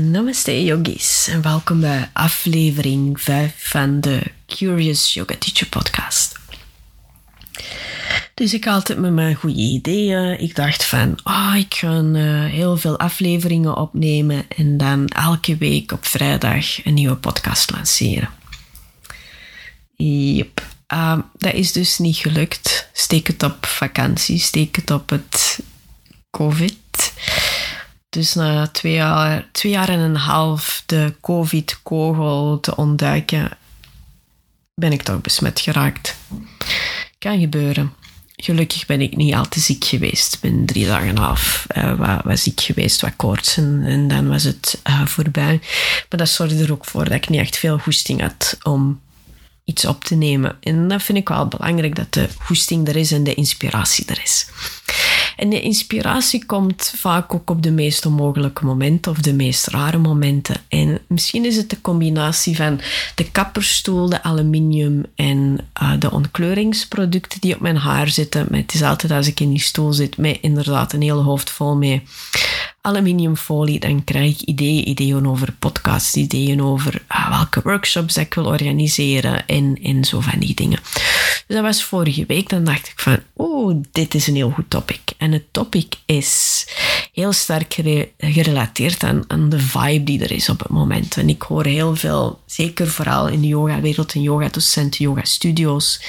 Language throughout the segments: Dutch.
Namaste yogis en welkom bij aflevering 5 van de Curious Yoga Teacher podcast. Dus ik altijd met mijn goede ideeën. Ik dacht van, oh, ik ga uh, heel veel afleveringen opnemen en dan elke week op vrijdag een nieuwe podcast lanceren. Yep. Uh, dat is dus niet gelukt. Steek het op vakantie, steek het op het COVID. Dus na twee jaar, twee jaar en een half de COVID-kogel te ontduiken, ben ik toch besmet geraakt. Kan gebeuren. Gelukkig ben ik niet al te ziek geweest. Ik ben drie dagen en half wat, wat ziek geweest, wat koorts en, dan was het uh, voorbij. Maar dat zorgde er ook voor dat ik niet echt veel goesting had om iets op te nemen. En dat vind ik wel belangrijk, dat de goesting er is en de inspiratie er is. En de inspiratie komt vaak ook op de meest onmogelijke momenten of de meest rare momenten. En misschien is het de combinatie van de kapperstoel, de aluminium en uh, de ontkleuringsproducten die op mijn haar zitten. Maar het is altijd als ik in die stoel zit met inderdaad een hele hoofd vol mee aluminiumfolie, dan krijg ik ideeën, ideeën over podcasts, ideeën over ah, welke workshops ik wil organiseren en, en zo van die dingen. Dus dat was vorige week, dan dacht ik van, oh, dit is een heel goed topic. En het topic is heel sterk gerelateerd aan, aan de vibe die er is op het moment. En ik hoor heel veel, zeker vooral in de yoga-wereld en yoga-docenten, yoga-studio's,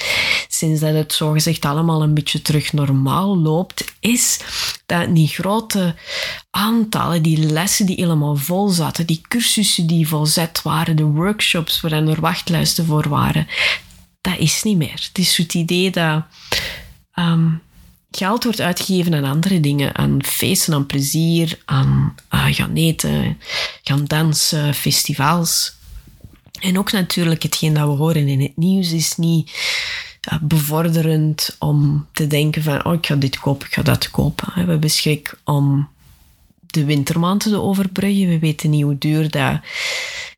sinds dat het zogezegd allemaal een beetje terug normaal loopt, is dat die grote aantallen, die lessen die helemaal vol zaten, die cursussen die volzet waren, de workshops waar er wachtlijsten voor waren, dat is niet meer. Het is het idee dat um, geld wordt uitgegeven aan andere dingen, aan feesten, aan plezier, aan uh, gaan eten, gaan dansen, festivals. En ook natuurlijk hetgeen dat we horen in het nieuws is niet uh, bevorderend om te denken van oh, ik ga dit kopen, ik ga dat kopen. We hebben om de wintermaanden te overbruggen. We weten niet hoe duur dat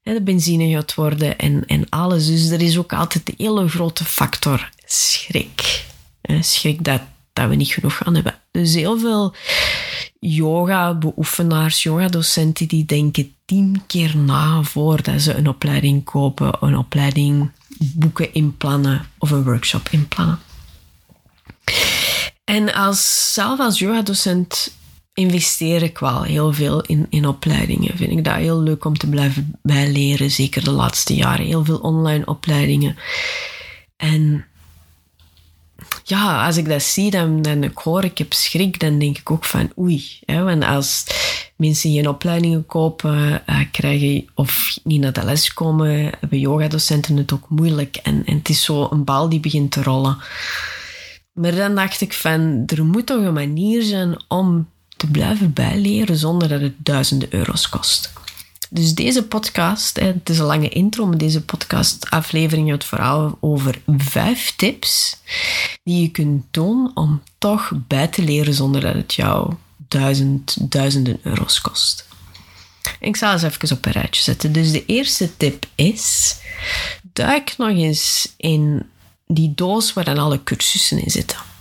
de benzine gaat worden en, en alles. Dus er is ook altijd de hele grote factor schrik. Schrik dat, dat we niet genoeg gaan hebben. Dus heel veel yoga-beoefenaars, yoga-docenten, die denken tien keer na voordat ze een opleiding kopen, een opleiding boeken inplannen of een workshop inplannen. En als, zelf als yoga-docent investeer ik wel heel veel in, in opleidingen. Vind ik dat heel leuk om te blijven bijleren, zeker de laatste jaren. Heel veel online opleidingen. En ja, als ik dat zie, dan, dan ik hoor ik heb schrik, dan denk ik ook van oei. Hè, want als mensen geen opleidingen kopen, uh, krijgen of niet naar de les komen, hebben yogadocenten het ook moeilijk. En, en het is zo een bal die begint te rollen. Maar dan dacht ik van, er moet toch een manier zijn om te blijven bijleren zonder dat het duizenden euro's kost. Dus deze podcast, het is een lange intro, maar deze podcast aflevering gaat vooral over vijf tips die je kunt doen om toch bij te leren zonder dat het jou duizend, duizenden euro's kost. Ik zal eens even op een rijtje zetten. Dus de eerste tip is, duik nog eens in die doos waar dan alle cursussen in zitten.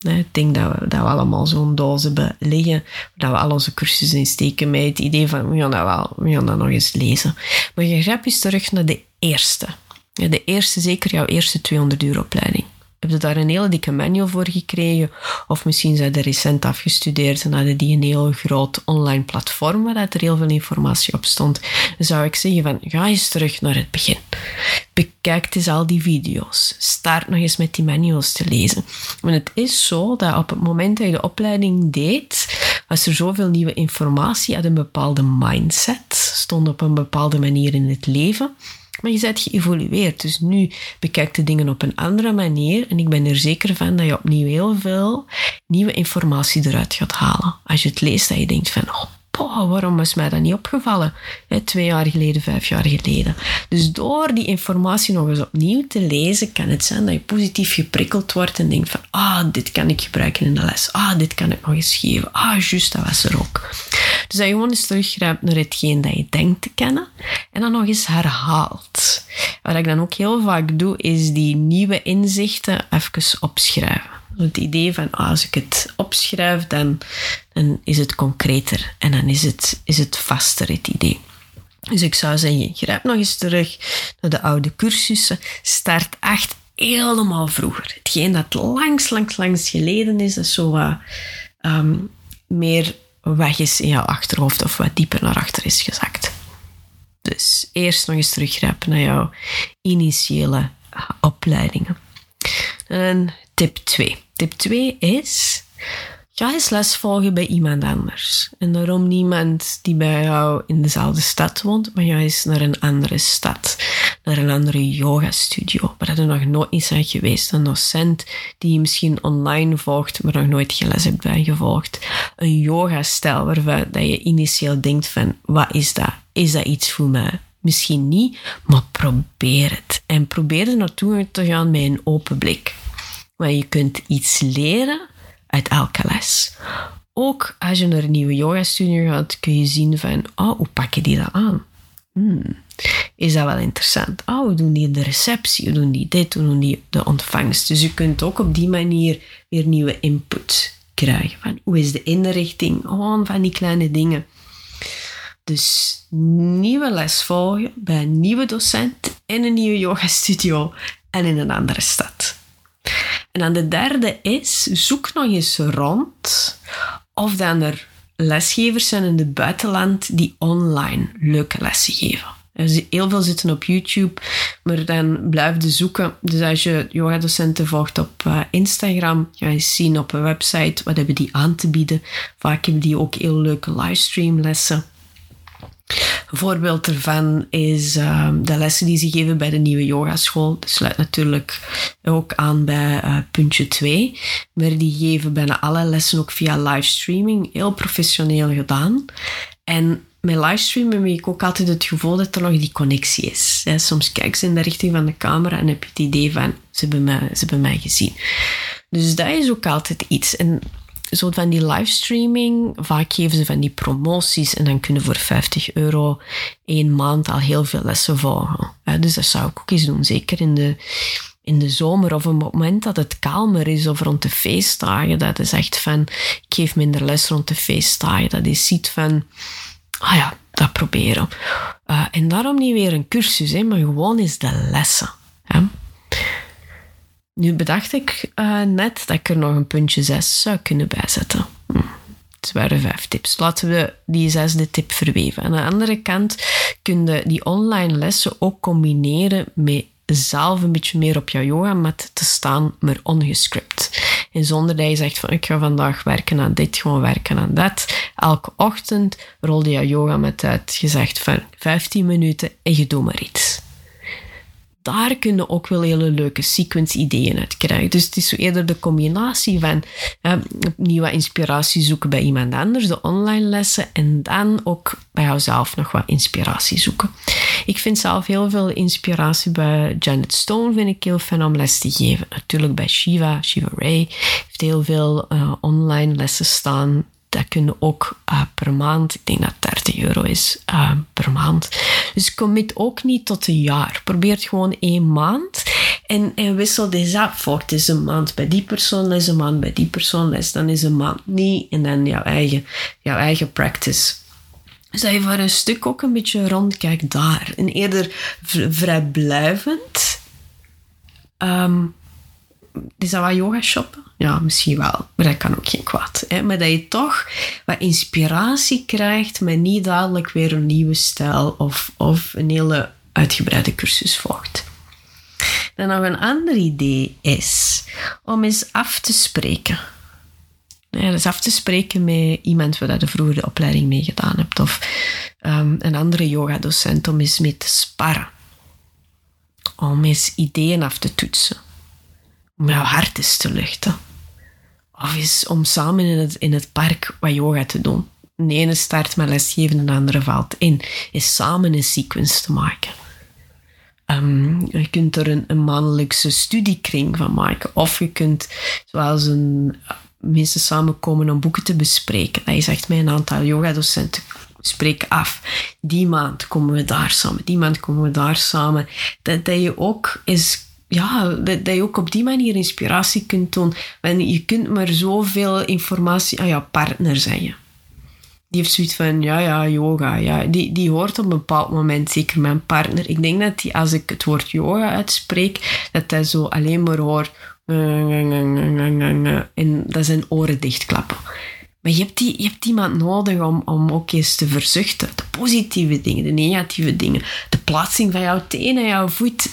Ik denk dat we, dat we allemaal zo'n doos hebben liggen, dat we al onze cursussen in steken met het idee van, we gaan dat wel, we gaan dat nog eens lezen. Maar je grijpt eens terug naar de eerste. De eerste, zeker jouw eerste 200 uur opleiding. Heb je daar een hele dikke manual voor gekregen? Of misschien zijn er recent afgestudeerd en hadden die een heel groot online platform waar er heel veel informatie op stond. Dan zou ik zeggen van, ga eens terug naar het begin. Bekijk eens al die video's. Start nog eens met die manuals te lezen. Want het is zo dat op het moment dat je de opleiding deed, was er zoveel nieuwe informatie uit een bepaalde mindset, stond op een bepaalde manier in het leven maar je bent geëvolueerd. Dus nu bekijk de dingen op een andere manier. En ik ben er zeker van dat je opnieuw heel veel nieuwe informatie eruit gaat halen. Als je het leest, dat je denkt van, oh oh, waarom is mij dat niet opgevallen? twee jaar geleden, vijf jaar geleden. Dus door die informatie nog eens opnieuw te lezen, kan het zijn dat je positief geprikkeld wordt en denkt van, ah, dit kan ik gebruiken in de les. Ah, dit kan ik nog eens geven. Ah, juist, dat was er ook. Dus dat je gewoon eens teruggrijpt naar hetgeen dat je denkt te kennen en dan nog eens herhaalt. Wat ik dan ook heel vaak doe, is die nieuwe inzichten even opschrijven. Het idee van ah, als ik het opschrijf, dan, dan is het concreter en dan is het, is het vaster, het idee. Dus ik zou zeggen, grijp nog eens terug naar de oude cursussen. Start echt helemaal vroeger. Hetgeen dat langs, langs, langs geleden is, dat zo wat um, meer weg is in jouw achterhoofd of wat dieper naar achter is gezakt. Dus eerst nog eens teruggrijpen naar jouw initiële opleidingen. En tip 2. Tip 2 is, ga eens les volgen bij iemand anders. En daarom niemand die bij jou in dezelfde stad woont, maar ga eens naar een andere stad. Naar een andere yoga-studio, waar je nog nooit eens zijn geweest. Een docent die je misschien online volgt, maar nog nooit geen les hebt bijgevolgd. Een yoga-stijl waarvan dat je initieel denkt van, wat is dat? Is dat iets voor mij? Misschien niet, maar probeer het. En probeer er naartoe te gaan met een open blik. Want je kunt iets leren uit elke les. Ook als je naar een nieuwe yoga-studio gaat, kun je zien van, oh, hoe pakken die dat aan? Hmm, is dat wel interessant? Oh, hoe doen die de receptie? Hoe doen die dit? Hoe doen die de ontvangst? Dus je kunt ook op die manier weer nieuwe input krijgen. Van, hoe is de inrichting? Oh, van die kleine dingen. Dus nieuwe les volgen bij een nieuwe docent in een nieuwe yoga-studio en in een andere stad. En dan de derde is, zoek nog eens rond of dan er lesgevers zijn in het buitenland die online leuke lessen geven. Heel veel zitten op YouTube, maar dan blijf je zoeken. Dus als je yoga-docenten volgt op uh, Instagram, ga je zien op een website wat hebben die aan te bieden. Vaak hebben die ook heel leuke livestreamlessen. Voorbeeld ervan is ehm, de lessen die ze geven bij de nieuwe yogaschool. Dat sluit natuurlijk ook aan bij uh, puntje 2. Maar die geven bijna alle lessen ook via livestreaming. Heel professioneel gedaan. En met livestreamen heb ik ook altijd het gevoel dat er nog die connectie is. soms kijk ze in de richting van de camera en heb je het idee van, ze hebben mij, ze hebben mij gezien. Dus dat is ook altijd iets. En zo van die livestreaming, vaak geven ze van die promoties en dan kunnen voor 50 euro één maand al heel veel lessen volgen. dus dat zou ik ook eens doen, zeker in de, in de zomer of op het moment dat het kalmer is of rond de feestdagen. Dat is echt van, ik geef minder les rond de feestdagen. Dat is ziet van, ah ja, dat proberen. Uh, en daarom niet weer een cursus, hè, maar gewoon eens de lessen. Nu bedacht ik uh, net dat ik er nog een puntje 6 zou kunnen bijzetten. Hm. Het waren vijf tips. Laten we die zesde tip verweven. Aan de andere kant kun je die online lessen ook combineren met zelf een beetje meer op jouw yogamat te staan, maar ongescript. En zonder dat je zegt van ik ga vandaag werken aan dit, gewoon werken aan dat. Elke ochtend rolde je yogamat uit. Je zegt van 15 minuten en je doet maar iets daar kunnen ook wel hele leuke sequence-ideeën uit krijgen. Dus het is zo eerder de combinatie van nieuwe inspiratie zoeken bij iemand anders, de online lessen, en dan ook bij jouzelf nog wat inspiratie zoeken. Ik vind zelf heel veel inspiratie bij Janet Stone, vind ik heel fijn om les te geven. Natuurlijk bij Shiva, Shiva Ray heeft heel veel uh, online lessen staan dat kunnen ook uh, per maand. Ik denk dat 30 euro is uh, per maand. Dus commit ook niet tot een jaar. Probeer het gewoon één maand. En, en wissel deze af voort. Is een maand bij die persoon les, een maand bij die persoon les. Dan is een maand niet. En dan jouw eigen, jouw eigen practice. Dus dat je voor een stuk ook een beetje rondkijkt daar. En eerder vrijblijvend. Um, is dat wat yoga shoppen? Ja, misschien wel. Maar dat kan ook geen kwaad. Maar dat je toch wat inspiratie krijgt, maar niet dadelijk weer een nieuwe stijl of, of een hele uitgebreide cursus volgt. Dan nog een ander idee is om eens af te spreken. Ja, dus af te spreken met iemand waar je vroeger de opleiding mee gedaan hebt. Of um, een andere yogadocent om eens mee te sparren. Om eens ideeën af te toetsen jouw hart eens te luchten. Of eens om samen in het, in het park wat yoga te doen. de ene start met lesgeven, de andere valt in. Is samen een sequence te maken. Um, je kunt er een, een maandelijkse studiekring van maken. Of je kunt, zoals een, mensen samenkomen om boeken te bespreken. Dat zegt, mijn aantal yogadocenten spreek af. Die maand komen we daar samen. Die maand komen we daar samen. Dat, dat je ook is ja, dat, dat, je ook op die manier inspiratie kunt doen. Want je kunt maar zoveel informatie aan jouw partner zeggen. Die heeft zoiets van, ja, ja, yoga. Ja. Die, die hoort op een bepaald moment, zeker mijn partner. Ik denk dat die, als ik het woord yoga uitspreek, dat hij zo alleen maar hoort... En dat zijn oren dichtklappen. Maar je hebt, die, je hebt iemand nodig om, om ook eens te verzuchten. De positieve dingen, de negatieve dingen. De plaatsing van jouw tenen, jouw voet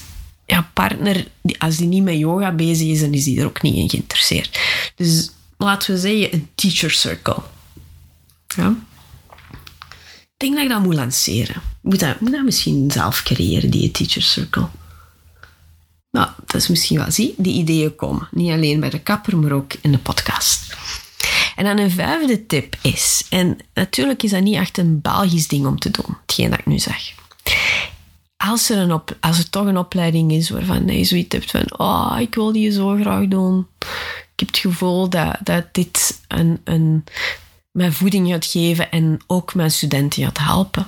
ja, partner, als die niet met yoga bezig is, dan is die er ook niet in geïnteresseerd. Dus laten we zeggen een teacher circle. Ja. Ik denk dat ik dat moet lanceren. Moet dat, moet dat misschien zelf creëren, die teacher circle. Nou, dat is misschien wel, zie, die ideeën komen. Niet alleen bij de kapper, maar ook in de podcast. En dan een vijfde tip is, en natuurlijk is dat niet echt een Belgisch ding om te doen, hetgeen dat ik nu zeg als er, een op, als er toch een opleiding is waarvan je zoiets hebt van, oh, ik wil die zo graag doen. Ik heb het gevoel dat, dat dit een, een, mijn voeding gaat geven en ook mijn studenten gaat helpen.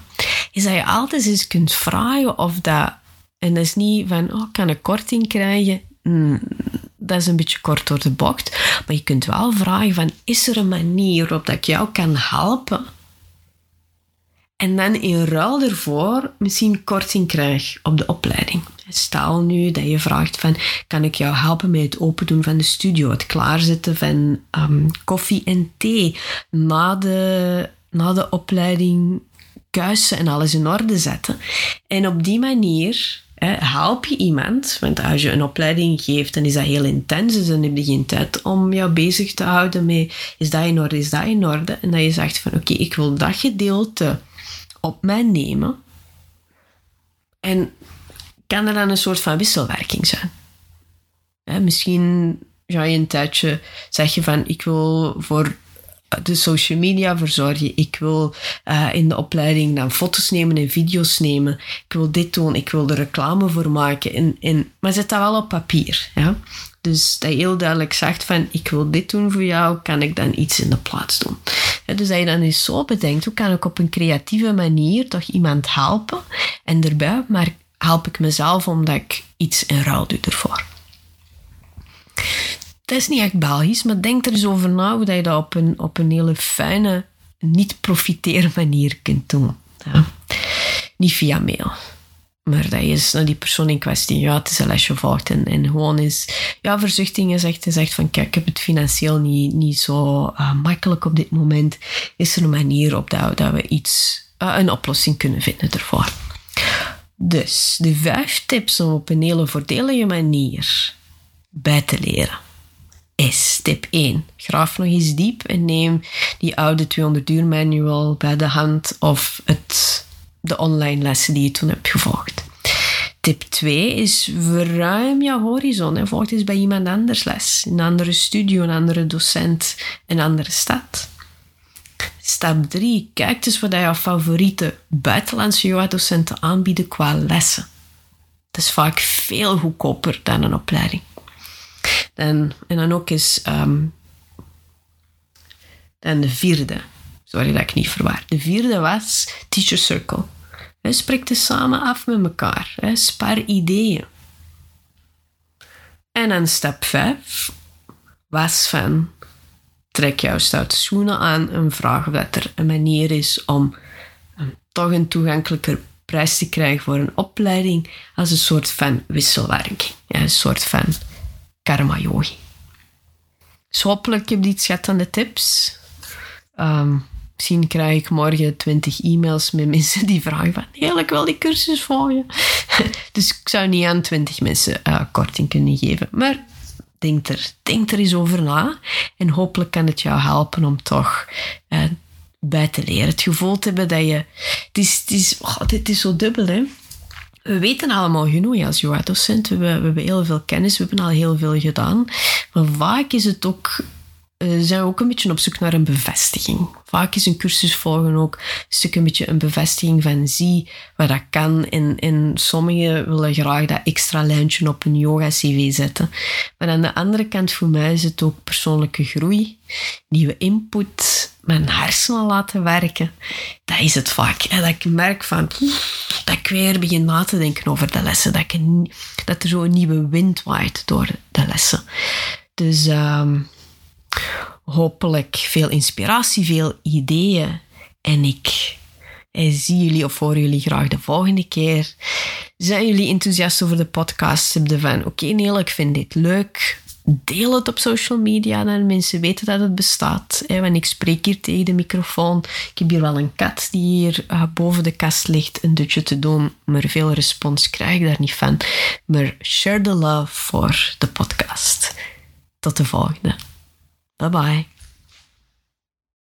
Is dat je altijd eens kunt vragen of dat, en dat is niet van, oh, kan ik korting krijgen? Hmm, dat is een beetje kort door de bocht. Maar je kunt wel vragen van, is er een manier waarop dat ik jou kan helpen? En dan in ruil ervoor misschien korting krijg op de opleiding. Stel nu dat je vraagt van, kan ik jou helpen met het open doen van de studio, het klaarzetten van um, koffie en thee, na de, na de opleiding kuisen en alles in orde zetten. En op die manier help je iemand, want als je een opleiding geeft, dan is dat heel intens, dus dan heb je geen tijd om jou bezig te houden met, is dat in orde, is dat in orde? En dat je zegt van, oké, ik wil dat gedeelte op mij nemen. En kan er dan een soort van wisselwerking zijn? misschien ga je een tijdje zeggen van ik wil voor de social media verzorgen. Ik wil uh, in de opleiding dan foto's nemen en video's nemen. Ik wil dit doen, ik wil er reclame voor maken. En, en, maar zet dat wel op papier. Ja? Dus dat je heel duidelijk zegt van, ik wil dit doen voor jou, kan ik dan iets in de plaats doen. Dus dat je dan eens zo bedenkt, hoe kan ik op een creatieve manier toch iemand helpen? En daarbij maar help ik mezelf omdat ik iets in ruil doe ervoor. Dat is niet echt Belgisch, maar denk er eens over na hoe je dat op een, op een hele fijne, niet profiteren manier kunt doen. Ja. Niet via mail. Maar dat is nou, die persoon in kwestie, ja, het is een lesje volgt en, en gewoon is, ja, verzuchtingen zegt, zegt van, kijk, ik heb het financieel niet, niet zo uh, makkelijk op dit moment. Is er een manier op dat, dat we iets, uh, een oplossing kunnen vinden ervoor? Dus, de vijf tips om op een hele voordelige manier bij te leren is tip 1. Graaf nog eens diep en neem die oude 200 uur manual bij de hand of het de online lessen die je toen hebt gevolgd. Tip 2 is verruim je horizon en volg eens bij iemand anders les. Een andere studio, een andere docent, een andere stad. Stap 3. Kijk eens wat jouw favoriete buitenlandse yoga-docenten aanbieden qua lessen. Dat is vaak veel goedkoper dan een opleiding. En, en dan ook eens um, dan de vierde. Sorry dat ik niet verwaar. De vierde was Teacher Circle. He, spreek het samen af met elkaar. He, spaar ideeën. En dan stap 5 was van trek jouw stoute schoenen aan en vraag of dat er een manier is om um, toch een toegankelijker prijs te krijgen voor een opleiding als een soort van wisselwerking. Ja, een soort van karma yogi. Dus hopelijk heb je iets gehad aan de tips. Um, Misschien krijg ik morgen twintig e-mails met mensen die vragen van... Heel, ik wil die cursus volgen. dus ik zou niet aan twintig mensen uh, korting kunnen geven. Maar denk er, denk er eens over na. En hopelijk kan het jou helpen om toch uh, bij te leren. Het gevoel te hebben dat je... Het is, het is, oh, dit is zo dubbel, hè. We weten allemaal genoeg als yoga-docent. We, we hebben heel veel kennis, we hebben al heel veel gedaan. Maar vaak is het ook uh, zijn we ook een beetje op zoek naar een bevestiging. Vaak is een cursus volgen ook een stuk een beetje een bevestiging van zie wat dat kan. En, en sommigen willen graag dat extra lijntje op een yoga-cv zetten. Maar aan de andere kant voor mij is het ook persoonlijke groei, nieuwe input, mijn hersenen laten werken. Dat is het vaak. En dat ik merk van, dat ik weer begin na te denken over de lessen. Dat, ik, dat er zo een nieuwe wind waait door de lessen. Dus... Um, hopelijk veel inspiratie, veel ideeën. En ik zie jullie of hoor jullie graag de volgende keer. Zijn jullie enthousiast over de podcast? Heb van, oké okay, ik vind dit leuk. Deel het op social media, dan mensen weten dat het bestaat. Want ik spreek hier tegen de microfoon. Ik heb hier wel een kat die hier uh, boven de kast ligt een dutje te doen, maar veel respons krijg ik daar niet van. Maar share the love voor de podcast. Tot de volgende. Bye bye.